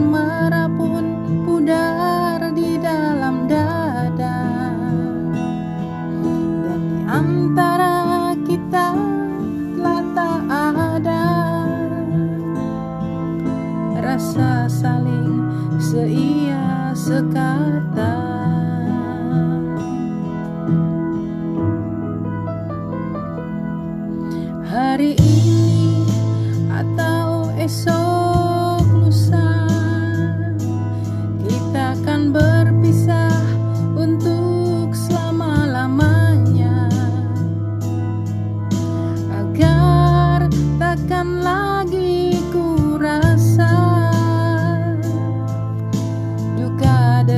Marah.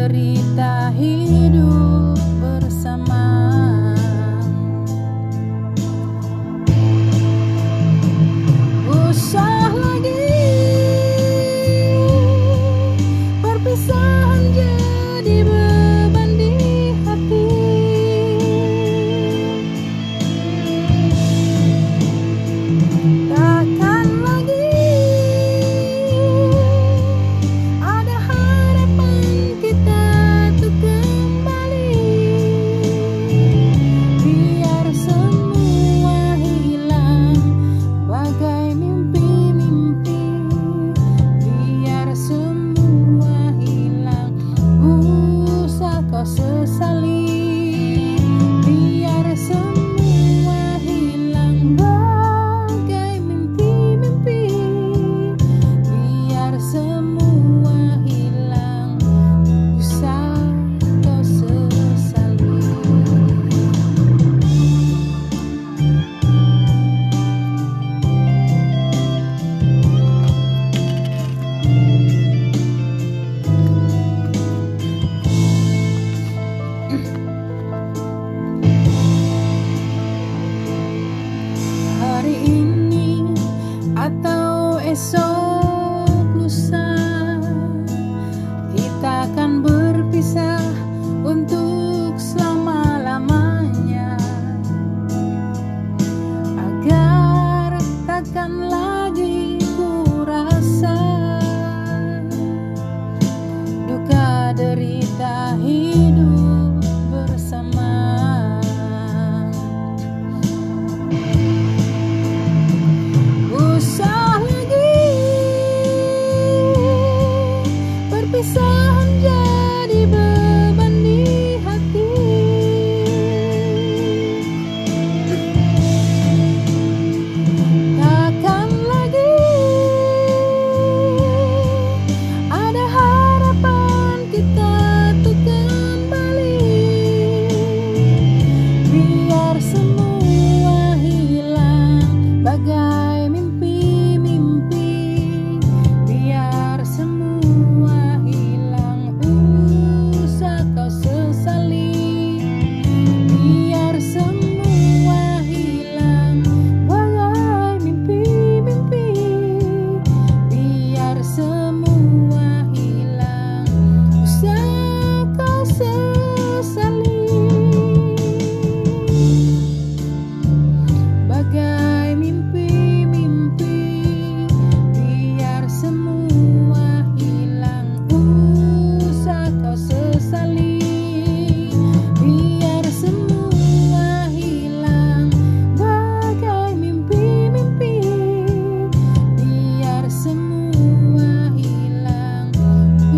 cerita hidup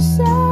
yourself.